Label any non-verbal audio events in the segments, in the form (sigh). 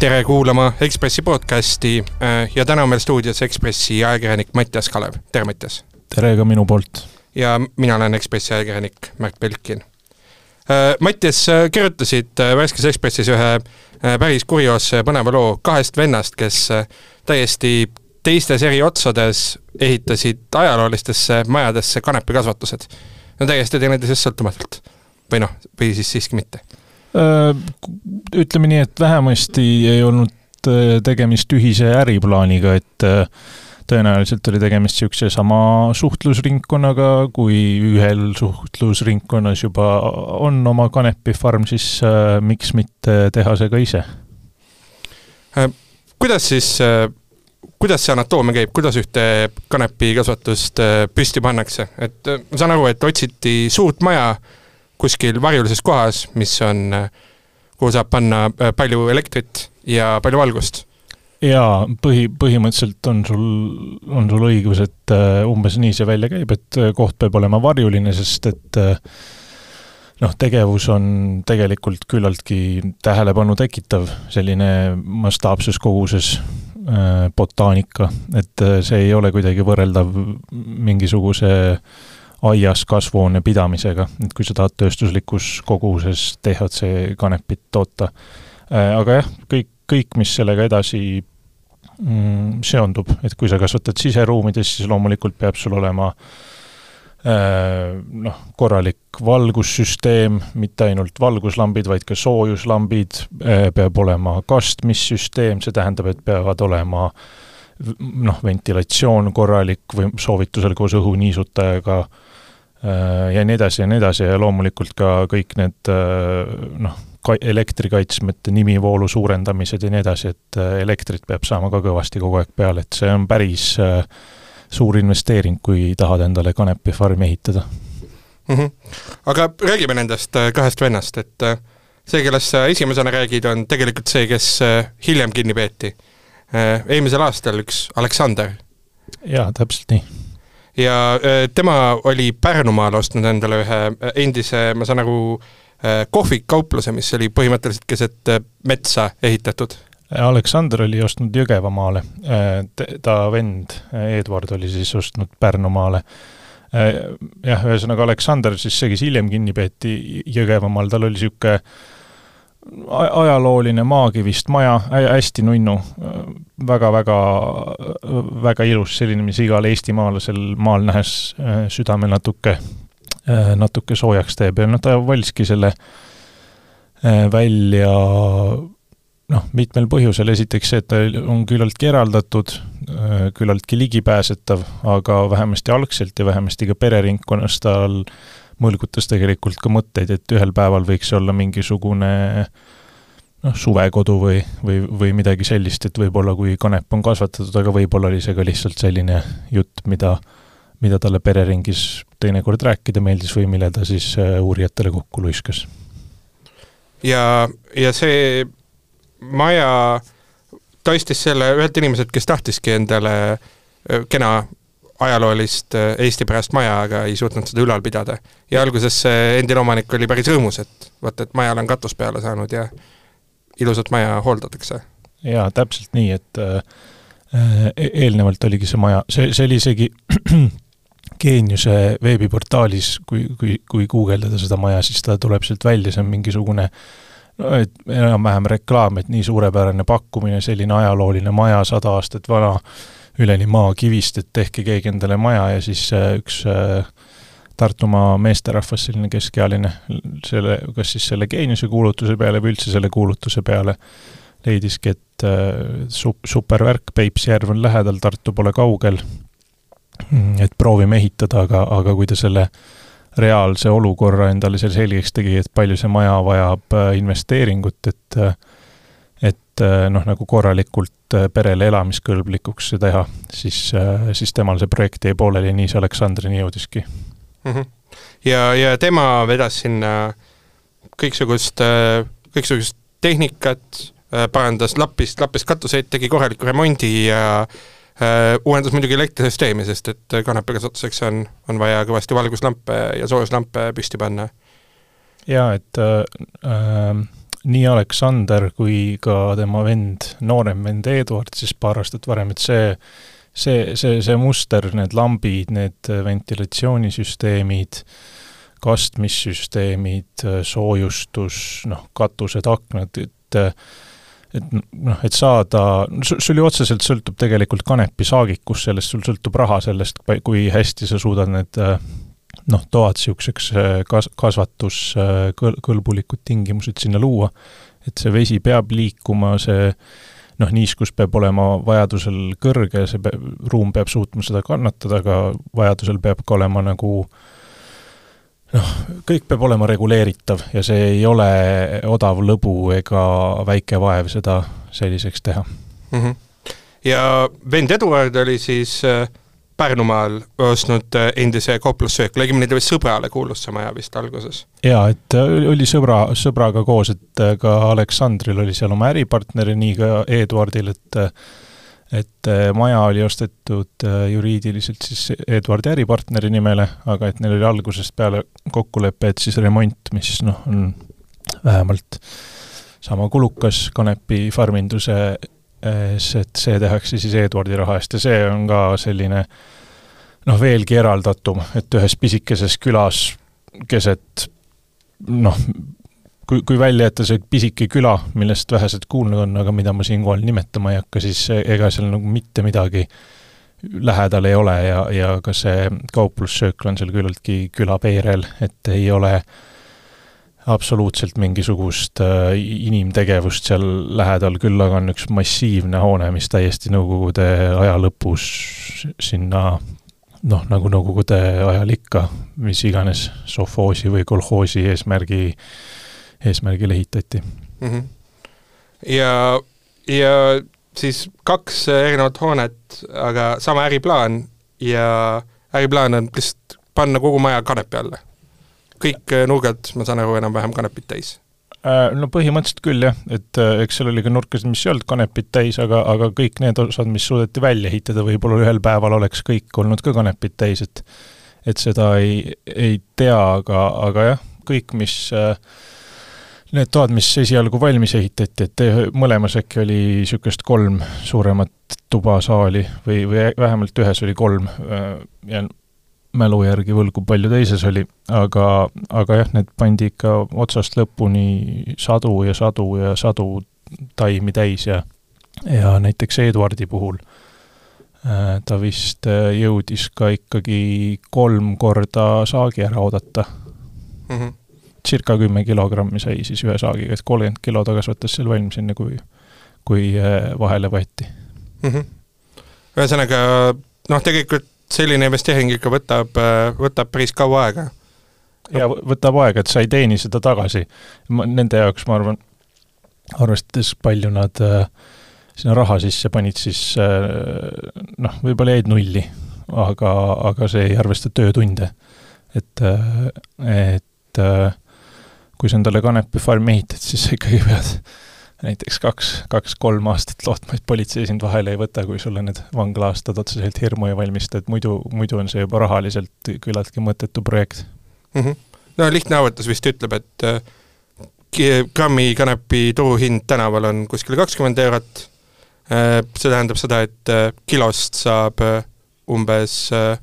tere kuulama Ekspressi podcasti ja täna on meil stuudios Ekspressi ajakirjanik Mattias Kalev, tere Mattias! tere ka minu poolt! ja mina olen Ekspressi ajakirjanik Märt Belkin. Mattias, kirjutasid värskes Ekspressis ühe päris kurioose põneva loo kahest vennast, kes täiesti teistes eri otsades ehitasid ajaloolistesse majadesse kanepikasvatused. no täiesti teineteisest sõltumatult. või noh, või siis siiski mitte? Ütleme nii, et vähemasti ei olnud tegemist ühise äriplaaniga, et tõenäoliselt oli tegemist niisuguse sama suhtlusringkonnaga, kui ühel suhtlusringkonnas juba on oma kanepifarm, siis miks mitte teha see ka ise? kuidas siis kuidas see anatoomia käib, kuidas ühte kanepikasvatust äh, püsti pannakse, et äh, ma saan aru, et otsiti suurt maja kuskil varjulises kohas, mis on, äh, kuhu saab panna palju elektrit ja palju valgust. Jaa, põhi, põhimõtteliselt on sul, on sul õigus, et umbes nii see välja käib, et koht peab olema varjuline, sest et noh, tegevus on tegelikult küllaltki tähelepanu tekitav, selline mastaapses koguses Äh, botaanika, et äh, see ei ole kuidagi võrreldav mingisuguse aias kasvuhoone pidamisega, et kui sa tahad tööstuslikus koguses THC kanepit toota. Äh, aga jah, kõik, kõik, mis sellega edasi mm, seondub, et kui sa kasvatad siseruumides, siis loomulikult peab sul olema Äh, noh, korralik valgussüsteem, mitte ainult valguslambid, vaid ka soojuslambid, äh, peab olema kastmissüsteem, see tähendab, et peavad olema noh, ventilatsioon korralik või soovitusel koos õhuniisutajaga äh, ja nii edasi ja nii edasi ja loomulikult ka kõik need noh, ka-, elektrikaitsmete nimivoolu suurendamised ja nii edasi, et elektrit peab saama ka kõvasti kogu aeg peale, et see on päris äh, suur investeering, kui tahad endale kanepifarmi ehitada mm. -hmm. aga räägime nendest äh, kahest vennast, et äh, see, kellest sa esimesena räägid, on tegelikult see, kes äh, hiljem kinni peeti. eelmisel aastal üks Aleksander. jaa, täpselt nii. Ja tema oli Pärnumaal ostnud endale ühe endise, ma saan aru, kohvikaupluse, mis oli põhimõtteliselt keset metsa ehitatud. Aleksander oli ostnud Jõgevamaale, ta vend Edward oli siis ostnud Pärnumaale. jah, ühesõnaga Aleksander siis see, kes hiljem kinni peeti Jõgevamaal, tal oli niisugune ajalooline maakivist maja, hästi nunnu. Väga,, väga-väga, väga ilus, selline, mis igal eestimaalasel maal nähes südame natuke, natuke soojaks teeb. Ja noh, ta valiski selle välja noh, mitmel põhjusel, esiteks see, et ta on küllaltki eraldatud, äh, küllaltki ligipääsetav, aga vähemasti algselt ja vähemasti ka pereringkonnas tal mõlgutas tegelikult ka mõtteid, et ühel päeval võiks olla mingisugune noh, suvekodu või, või, või midagi sellist, et võib-olla kui kanep on kasvatatud, aga võib-olla oli see ka lihtsalt selline jutt, mida, mida talle pereringis teinekord rääkida meeldis või mille ta siis äh, uurijatele kokku luiskas. ja, ja see maja, ta ostis selle ühelt inimeselt, kes tahtiski endale kena ajaloolist Eesti pärast maja, aga ei suutnud seda ülal pidada. ja alguses see endine omanik oli päris rõõmus, et vaata, et majale on katus peale saanud ja ilusat maja hooldatakse. jaa, täpselt nii, et äh, eelnevalt oligi see maja, see, see oli isegi (clears throat) Geeniuse veebiportaalis, kui, kui, kui guugeldada seda maja, siis ta tuleb sealt välja, see on mingisugune no et enam-vähem reklaam, et nii suurepärane pakkumine, selline ajalooline maja, sada aastat vana, üleni maakivist, et tehke keegi endale maja ja siis äh, üks äh, Tartumaa meesterahvas, selline keskealine, selle, kas siis selle geeniuse kuulutuse peale või üldse selle kuulutuse peale, leidiski, et äh, su-, supervärk, Peipsi järv on lähedal, Tartu pole kaugel, et proovime ehitada, aga, aga kui ta selle reaalse olukorra endale seal selgeks tegi, et palju see maja vajab investeeringut, et äh, et äh, noh, nagu korralikult perele elamiskõlblikuks teha, siis, siis temal see projekt jäi pooleli, nii see Aleksandrini jõudiski mm. -hmm. ja, ja tema vedas sinna kõiksugust, kõiksugust tehnikat, parandas, lappis, lappis katuseid, tegi korraliku remondi ja uuendas muidugi elektrisüsteemi, sest et kanepikasvatuseks on, on vaja kõvasti valguslampe ja soojuslampe püsti panna. jaa, et äh nii Aleksander kui ka tema vend, noorem vend Eduard siis paar aastat varem, et see see, see, see muster, need lambid, need ventilatsioonisüsteemid, kastmissüsteemid, soojustus, noh, katused, aknad, et et noh, et saada, sul ju otseselt sõltub tegelikult kanepi saagikust, sellest sul sõltub raha sellest, kui hästi sa suudad need noh, toad niisuguseks kas-, kasvatuskõlbulikud tingimused sinna luua, et see vesi peab liikuma, see noh, niiskus peab olema vajadusel kõrge, see peab, ruum peab suutma seda kannatada, aga vajadusel peab ka olema nagu noh, kõik peab olema reguleeritav ja see ei ole odav lõbu ega väike vaev seda selliseks teha mm. -hmm. ja vend Eduard oli siis äh, Pärnumaal ostnud äh, endise kauplussöökla, õigemini ta vist sõbrale kuulus see maja vist alguses. jaa, et äh, oli sõbra, sõbraga koos, et ka Aleksandril oli seal oma äripartner ja nii ka Eduardil, et et maja oli ostetud juriidiliselt siis Eduardi äripartneri nimele, aga et neil oli algusest peale kokkulepe, et siis remont, mis noh, on vähemalt sama kulukas kanepifarminduse ees, et see tehakse siis Eduardi raha eest ja see on ka selline noh, veelgi eraldatum, et ühes pisikeses külas keset noh, kui, kui välja jätta see pisike küla, millest vähesed kuulnud on, aga mida ma siinkohal nimetama ei hakka, siis ega seal nagu mitte midagi lähedal ei ole ja, ja ka see kauplussöökla on seal küllaltki külapeerel, et ei ole äh, absoluutselt mingisugust äh, inimtegevust seal lähedal, küll aga on üks massiivne hoone, mis täiesti Nõukogude aja lõpus sinna noh, nagu Nõukogude ajal ikka, mis iganes sovhoosi või kolhoosi eesmärgi, eesmärgil ehitati mm. -hmm. ja, ja siis kaks erinevat hoonet, aga sama äriplaan ja äriplaan on lihtsalt panna kogu maja kanepi alla kõik äh, nurgad, ma saan aru, enam-vähem kanepit täis? Äh, no põhimõtteliselt küll jah, et äh, eks seal oli ka nurkasid, mis ei olnud kanepit täis, aga, aga kõik need osad, mis suudeti välja ehitada, võib-olla ühel päeval oleks kõik olnud ka kanepit täis, et et seda ei, ei tea, aga, aga jah, kõik, mis need toad, mis esialgu valmis ehitati, et mõlemas äkki oli niisugust kolm suuremat tuba, saali või, või vähemalt ühes oli kolm ja mälu järgi võlgu, palju teises oli, aga, aga jah, need pandi ikka otsast lõpuni sadu ja sadu ja sadu taimi täis ja ja näiteks Eduardi puhul äh, ta vist äh, jõudis ka ikkagi kolm korda saagi ära oodata mm. -hmm. circa kümme kilogrammi sai siis ühe saagiga, et kolmkümmend kilo ta kasvatas seal valmis, enne kui, kui äh, vahele võeti mm. -hmm. ühesõnaga noh, tegelikult selline investeering ikka võtab, võtab päris kaua aega. ja võtab aega, et sa ei teeni seda tagasi. Nende jaoks, ma arvan, arvestades palju nad äh, sinna raha sisse panid, siis äh, noh, võib-olla jäid nulli, aga, aga see ei arvesta töötunde. et, äh, et äh, kui sa endale kanepifarmi ehitad, siis sa ikkagi pead näiteks kaks, kaks-kolm aastat lootma, et politsei sind vahele ei võta, kui sulle need vangla-aastad otseselt hirmu ei valmista, et muidu, muidu on see juba rahaliselt küllaltki mõttetu projekt mm. -hmm. no lihtne arvutus vist ütleb, et äh, grammi kanepi turuhind tänaval on kuskil kakskümmend eurot äh,, see tähendab seda, et äh, kilost saab äh, umbes äh,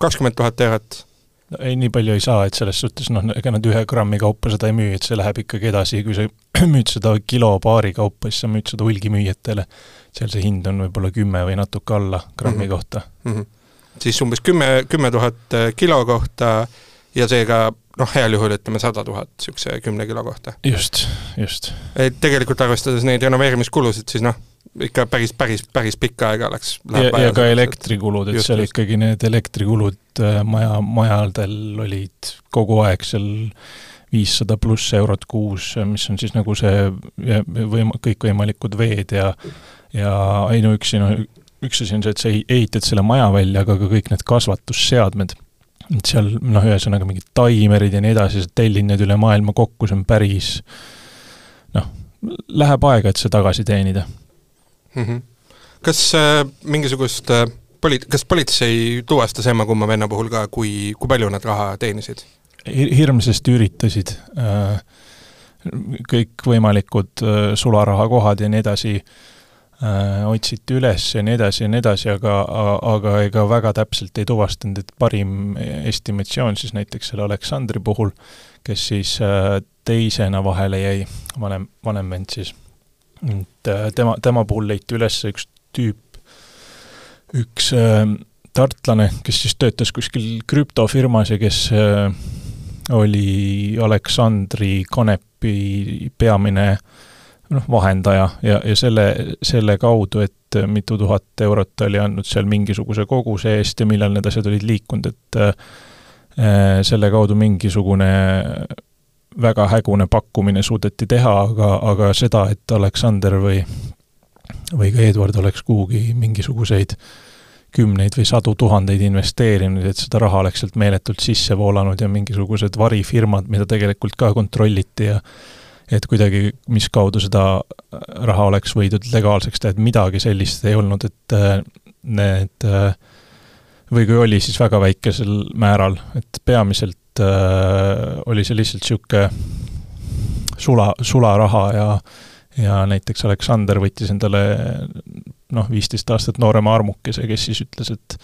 kakskümmend tuhat eurot no ei, nii palju ei saa, et selles suhtes noh, ega nad ühe grammi kaupa seda ei müü, et see läheb ikkagi edasi, kui sa (clears throat) müüd seda kilo-paari kaupa, siis sa müüd seda hulgimüüjatele. seal see hind on võib-olla kümme või natuke alla grammi mm -hmm. kohta mm. -hmm. siis umbes kümme, kümme tuhat äh, kilo kohta ja seega noh, heal juhul ütleme sada tuhat niisuguse kümne kilo kohta. just, just. et tegelikult arvestades neid renoveerimiskulusid, siis noh, ikka päris, päris, päris pikka aega läks. ja, ja ka elektrikulud, et seal just. ikkagi need elektrikulud äh, maja, majadel olid kogu aeg seal viissada pluss eurot kuus, mis on siis nagu see võim-, kõikvõimalikud veed ja ja ainuüksi noh, üks asi on see, et sa ehitad selle maja välja, aga ka kõik need kasvatusseadmed, et seal noh, ühesõnaga mingid taimerid ja nii edasi, sa tellid need üle maailma kokku, see on päris noh, läheb aega, et see tagasi teenida mm. -hmm. kas äh, mingisugust äh, poli-, kas politsei tuvastas emma-kumma venna puhul ka, kui, kui palju nad raha teenisid? hirmsasti üritasid äh,. kõikvõimalikud sularahakohad ja nii edasi äh, otsiti üles ja nii edasi ja nii edasi, aga, aga ega väga täpselt ei tuvastanud, et parim estimatsioon siis näiteks selle Aleksandri puhul, kes siis äh, teisena vahele jäi, vanem, vanem vend siis. Et äh, tema, tema puhul leiti üles üks tüüp, üks äh, tartlane, kes siis töötas kuskil krüptofirmas ja kes äh, oli Aleksandri Kanepi peamine noh, vahendaja ja, ja selle, selle kaudu, et mitu tuhat eurot ta oli andnud seal mingisuguse koguse eest ja millal need asjad olid liikunud, et äh, selle kaudu mingisugune väga hägune pakkumine suudeti teha, aga, aga seda, et Aleksander või, või ka Eduard oleks kuhugi mingisuguseid kümneid või sadu tuhandeid investeerinud, et seda raha oleks sealt meeletult sisse voolanud ja mingisugused varifirmad, mida tegelikult ka kontrolliti ja et kuidagi, mis kaudu seda raha oleks võidud legaalseks teha, et midagi sellist ei olnud, et äh, need äh, või kui oli, siis väga väikesel määral, et peamiselt äh, oli see lihtsalt niisugune sula, sularaha ja ja näiteks Aleksander võttis endale noh, viisteist aastat noorema armukese, kes siis ütles, et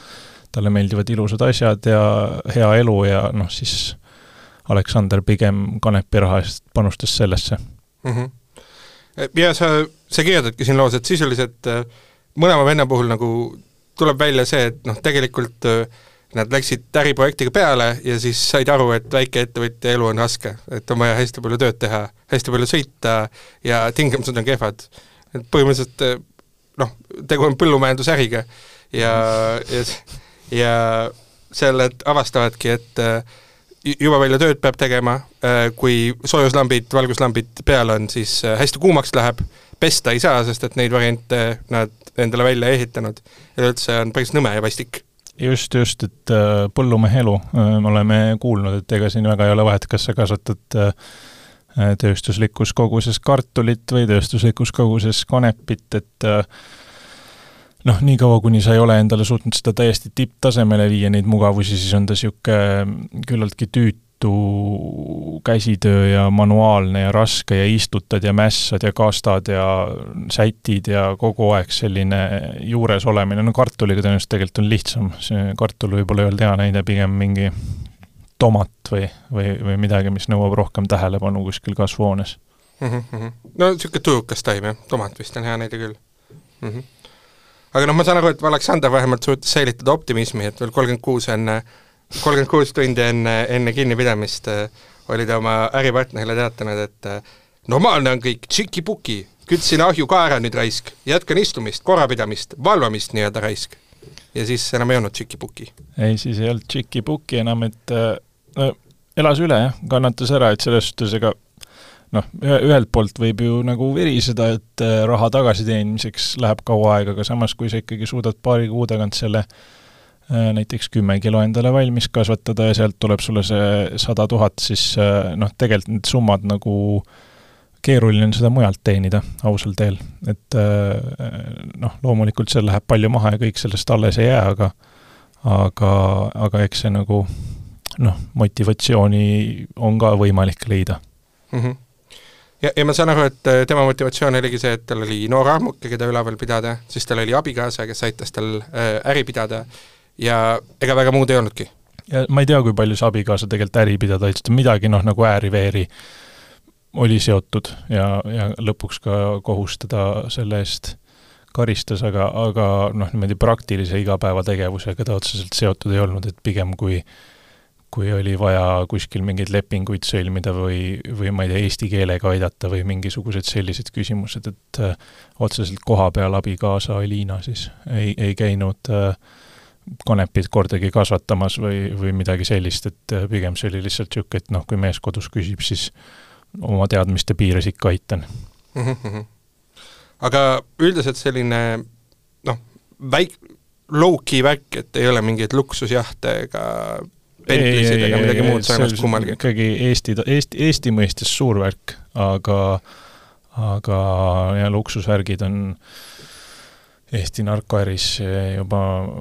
talle meeldivad ilusad asjad ja hea elu ja noh, siis Aleksander pigem kanepi raha eest panustas sellesse mm. -hmm. ja sa, sa kirjeldadki siin loos, et sisuliselt äh, mõlema venna puhul nagu tuleb välja see, et noh, tegelikult äh, nad läksid äriprojektiga peale ja siis said aru, et väikeettevõtja elu on raske, et on vaja hästi palju tööd teha, hästi palju sõita ja tingimused on kehvad. et põhimõtteliselt äh, noh, tegu on põllumajandusäriga ja, ja, ja selled avastavadki, et äh, juba palju tööd peab tegema, äh, kui soojuslambid, valguslambid peal on, siis hästi kuumaks läheb, pesta ei saa, sest et neid variante nad endale välja ei ehitanud. ja üldse on päris nõme ja vastik just, just, et põllumehe elu, me oleme kuulnud, et ega siin väga ei ole vahet, kas sa kasvatad Äh, tööstuslikus koguses kartulit või tööstuslikus koguses kanepit, et äh, noh, niikaua, kuni sa ei ole endale suutnud seda täiesti tipptasemele viia, neid mugavusi, siis on ta niisugune küllaltki tüütu käsitöö ja manuaalne ja raske ja istutad ja mässad ja kastad ja sätid ja kogu aeg selline juures olemine, no kartuliga tõenäoliselt tegelikult on lihtsam, see kartul võib-olla ei ole hea näide, pigem mingi tomat või, või, või midagi, mis nõuab rohkem tähelepanu kuskil kasvuhoones mm. -hmm. no niisugune tujukas taim jah, tomat vist on hea näide küll mm. -hmm. aga noh, ma saan aru, et Aleksander vähemalt suutis säilitada optimismi, et veel kolmkümmend kuus enne, kolmkümmend kuus tundi enne, enne kinnipidamist äh, oli ta oma äripartnerile teatanud, et äh, normaalne on kõik, tšiki-puki, kütsin ahju ka ära nüüd raisk, jätkan istumist, korrapidamist, valvamist nii-öelda raisk. ja siis enam ei olnud tšiki-puki. ei, siis ei olnud tšiki-puki enam, et äh no elas üle jah, kannatas ära, et selles suhtes ega noh, ühelt poolt võib ju nagu viriseda, et raha tagasiteenimiseks läheb kaua aega, aga samas, kui sa ikkagi suudad paari kuu tagant selle äh, näiteks kümme kilo endale valmis kasvatada ja sealt tuleb sulle see sada tuhat, siis äh, noh, tegelikult need summad nagu keeruline on seda mujalt teenida ausal teel. et noh, loomulikult seal läheb palju maha ja kõik sellest alles ei jää, aga aga, aga eks see nagu noh, motivatsiooni on ka võimalik leida mm. -hmm. ja, ja ma saan aru, et äh, tema motivatsioon oligi see, et tal oli noor armuke, keda üleval pidada, siis tal oli abikaasa, kes aitas tal äh, äri pidada ja ega väga muud ei olnudki. ja ma ei tea, kui palju see abikaasa tegelikult äri pidada aitas, midagi noh, nagu ääri-veeri oli seotud ja, ja lõpuks ka kohus teda selle eest karistas, aga, aga noh, niimoodi praktilise igapäevategevusega ta otseselt seotud ei olnud, et pigem kui kui oli vaja kuskil mingeid lepinguid sõlmida või, või ma ei tea, eesti keelega aidata või mingisugused sellised küsimused, et äh, otseselt koha peal abikaasa Aliina siis ei, ei käinud äh, kanepit kordagi kasvatamas või, või midagi sellist, et äh, pigem see oli lihtsalt niisugune, et noh, kui mees kodus küsib, siis oma teadmiste piires ikka aitan mm. -hmm. aga üldiselt selline noh, väik-, low-key värk, et ei ole mingeid luksusjahte ega Bentlesid ega midagi muud sarnast kummalgi. ikkagi Eesti, Eesti, Eesti mõistes suur värk, aga aga ja luksusvärgid on Eesti narkoäris juba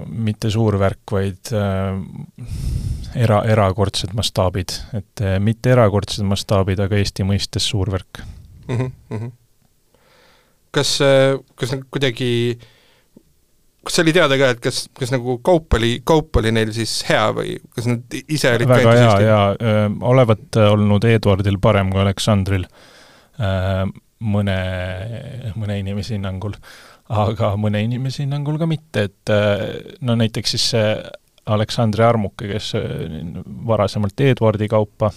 mitte suur värk, vaid äh, era, erakordsed mastaabid, et äh, mitte erakordsed mastaabid, aga Eesti mõistes suur värk mm. -hmm, mm -hmm. kas, äh, kas nagu kuidagi, kas oli teada ka, et kas, kas nagu kaup oli, kaup oli neil siis hea või kas nad ise olid väga hea, jaa, olevat olnud Eduardil parem kui Aleksandril mõne, mõne inimese hinnangul. Aga mõne inimese hinnangul ka mitte, et äh, no näiteks siis see Aleksandri Armuke, kes äh, varasemalt Eduardi kaupa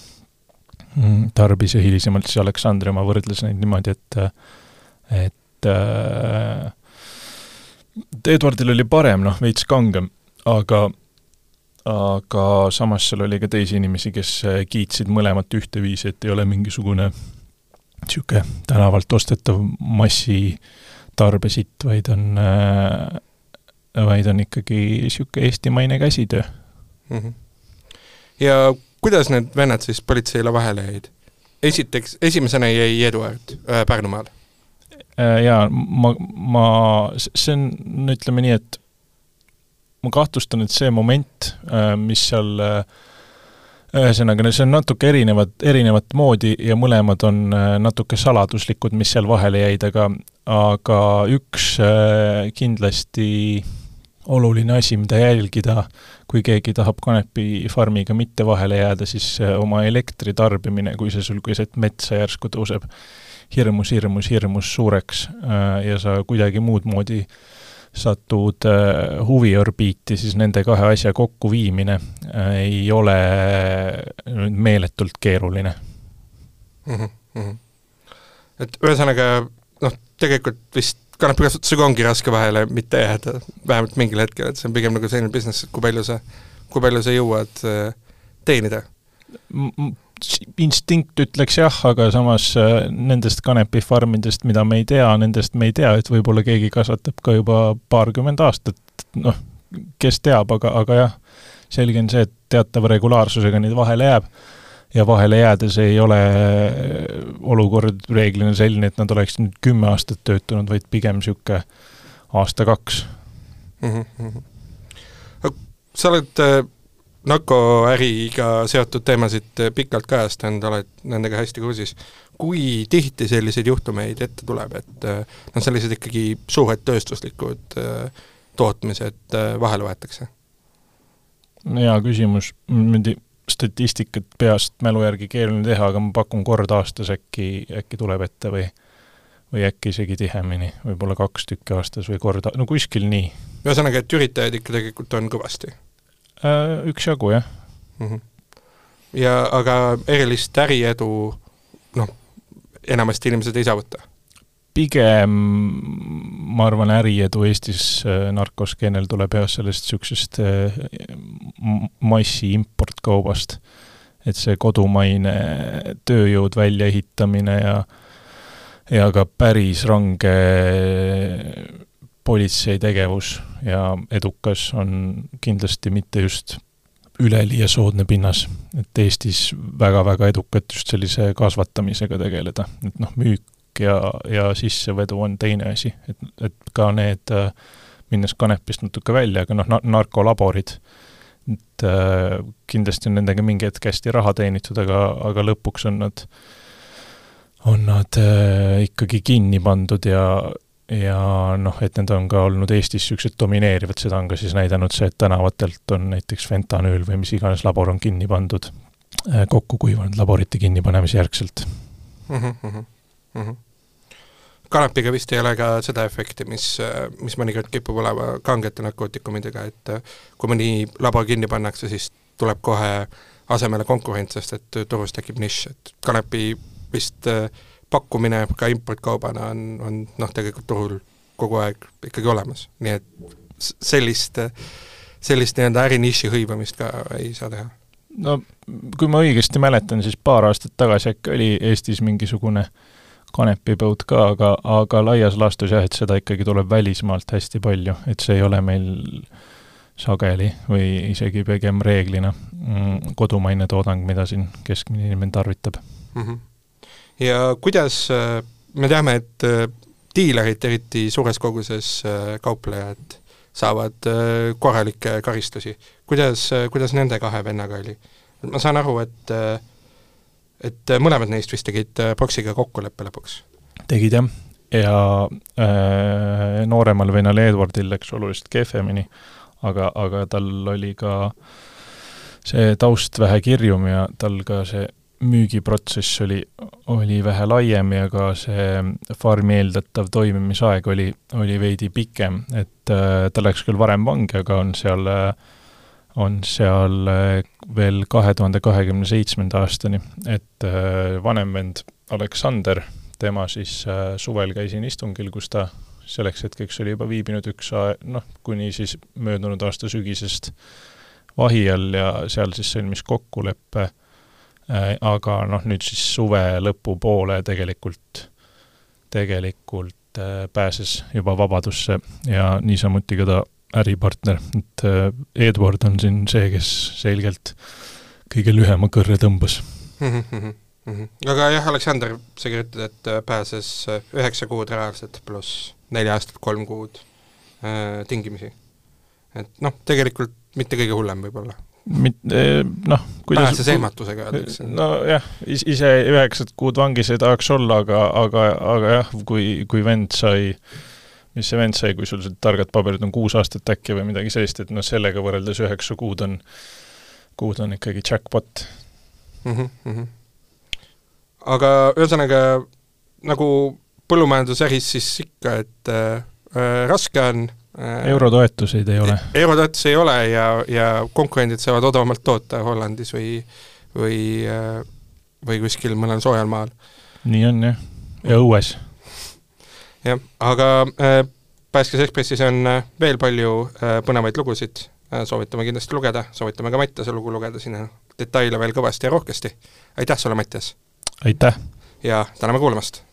mm, tarbis ja hilisemalt siis Aleksandri oma, võrdles neid niimoodi, et et äh, Eduardil oli parem, noh, veits kangem, aga aga samas seal oli ka teisi inimesi, kes kiitsid mõlemat ühteviisi, et ei ole mingisugune niisugune tänavalt ostetav massi äh, tarbesitt, vaid on, äh, vaid on ikkagi niisugune eestimaine käsitöö mm. -hmm. ja kuidas need vennad siis politseile vahele jäid? esiteks, esimesena jäi Eduard äh, Pärnumaal äh,. Jaa, ma, ma, see on, no ütleme nii, et ma kahtlustan, et see moment, äh, mis seal äh, ühesõnaga, see on natuke erinevat, erinevat moodi ja mõlemad on äh, natuke saladuslikud, mis seal vahele jäid, aga aga üks äh, kindlasti oluline asi, mida jälgida, kui keegi tahab kanepifarmiga mitte vahele jääda, siis äh, oma elektritarbimine, kui see sul keset metsa järsku tõuseb. hirmus, hirmus, hirmus suureks ja sa kuidagi muud moodi äh, satud äh, huviorbiiti, siis nende kahe asja kokkuviimine äh, ei ole meeletult keeruline mm. -hmm. et ühesõnaga noh, tegelikult vist kanepikasutusega ongi raske vahele mitte jääda, vähemalt mingil hetkel, et see on pigem nagu selline business, et kui palju sa, kui palju sa jõuad äh, teenida instinkt ütleks jah, aga samas äh, nendest kanepifarmidest, mida me ei tea, nendest me ei tea, et võib-olla keegi kasvatab ka juba paarkümmend aastat, noh, kes teab, aga, aga jah, selge on see, et teatava regulaarsusega neid vahele jääb ja vahele jäädes ei ole äh, olukord reeglina selline, et nad oleks nüüd kümme aastat töötanud, vaid pigem niisugune aasta-kaks mm. -hmm. sa oled äh, narkoäriga seotud teemasid pikalt kajastanud, oled nendega hästi kursis. kui tihti selliseid juhtumeid ette tuleb, et noh, sellised ikkagi suured tööstuslikud äh, tootmised äh, vahele võetakse? hea küsimus, niimoodi statistikat peast mälu järgi keeruline teha, aga ma pakun kord aastas äkki, äkki tuleb ette või või äkki isegi tihemini, võib-olla kaks tükki aastas või kord, no kuskil nii. ühesõnaga, et üritajaid ikka tegelikult on kõvasti Äh, üksjagu, jah mm. -hmm. ja aga erilist äriedu noh, enamasti inimesed ei saavuta? pigem ma arvan, äriedu Eestis äh, narkoskeenel tuleb jah, sellest niisugusest äh, massi importkaubast. et see kodumaine tööjõud väljaehitamine ja ja ka päris range politsei tegevus ja edukas on kindlasti mitte just üleliia soodne pinnas, et Eestis väga-väga edukat just sellise kasvatamisega tegeleda, et noh, müük ja, ja sissevedu on teine asi, et, et ka need, minnes kanepist natuke välja, aga noh, narkolaborid, et äh, kindlasti on nendega mingi hetk hästi raha teenitud, aga, aga lõpuks on nad, on nad äh, ikkagi kinni pandud ja, ja noh, et need on ka olnud Eestis niisugused domineerivad, seda on ka siis näidanud see, et tänavatelt on näiteks fentanüül või mis iganes labor on kinni pandud, äh, kokku kuivanud laborite kinnipanemise järgselt mm. -hmm, mm -hmm. kanepiga vist ei ole ka seda efekti, mis, mis mõnikord kipub olema kangete narkootikumidega, et äh, kui mõni labor kinni pannakse, siis tuleb kohe asemele konkurents, sest et turus tekib nišš, et kanepi vist äh, pakkumine ka importkaubana on, on noh, tegelikult turul kogu aeg ikkagi olemas, nii et sellist, sellist nii-öelda äriniši hõivamist ka ei saa teha. no kui ma õigesti mäletan, siis paar aastat tagasi äkki oli Eestis mingisugune kanepipõud ka, aga, aga laias laastus jah, et seda ikkagi tuleb välismaalt hästi palju, et see ei ole meil sageli või isegi pigem reeglina mm, kodumaine toodang, mida siin keskmine inimene tarvitab mm. -hmm ja kuidas, äh, me teame, et äh, diilerid, eriti suures koguses kauplejad, saavad korralikke karistusi. kuidas, kuidas nende kahe vennaga oli? ma saan aru, et et mõlemad neist vist tegid Proxiga kokkuleppe lõpuks? tegid jah, ja äh, nooremal vennal Edwardil läks oluliselt kehvemini, aga, aga tal oli ka see taust vähe kirjum ja tal ka see müügiprotsess oli, oli vähe laiem ja ka see farmi eeldatav toimimisaeg oli, oli veidi pikem, et äh, ta läks küll varem vangi, aga on seal äh, on seal äh, veel kahe tuhande kahekümne seitsmenda aastani, et äh, vanem vend Aleksander, tema siis äh, suvel käisin istungil, kus ta selleks hetkeks oli juba viibinud üks noh, kuni siis möödunud aasta sügisest vahi all ja seal siis sõlmis kokkuleppe, aga noh, nüüd siis suve lõpupoole tegelikult, tegelikult pääses juba vabadusse ja niisamuti ka ta äripartner, et äh, Edward on siin see, kes selgelt kõige lühema kõrre tõmbas mm. -hmm. Mm -hmm. aga jah, Aleksander, sa kirjutad, et äh, pääses äh, üheksa kuud reaalselt pluss neli aastat, kolm kuud äh, tingimisi. et noh, tegelikult mitte kõige hullem võib-olla. Mit-, noh, kuidas pääses ehmatusega, öeldakse. nojah, ise üheksat kuud vangis ei tahaks olla, aga, aga, aga jah, kui, kui vend sai mis see vend sai, kui sul targad paberid on kuus aastat äkki või midagi sellist, et noh, sellega võrreldes üheksa kuud on, kuud on ikkagi jackpot mm. -hmm. aga ühesõnaga, nagu põllumajandusäris siis ikka, et äh, raske on eurotoetuseid ei ole? eurotoetusi ei ole ja, ja konkurendid saavad odavamalt toota Hollandis või, või äh, või kuskil mõnel soojal maal. nii on jah, ja õues jah, aga äh, Pääskes Ekspressis on äh, veel palju äh, põnevaid lugusid, soovitame kindlasti lugeda, soovitame ka Mattiase lugu lugeda, siin on detaile veel kõvasti ja rohkesti. aitäh sulle, Mattias! aitäh! ja täname kuulamast!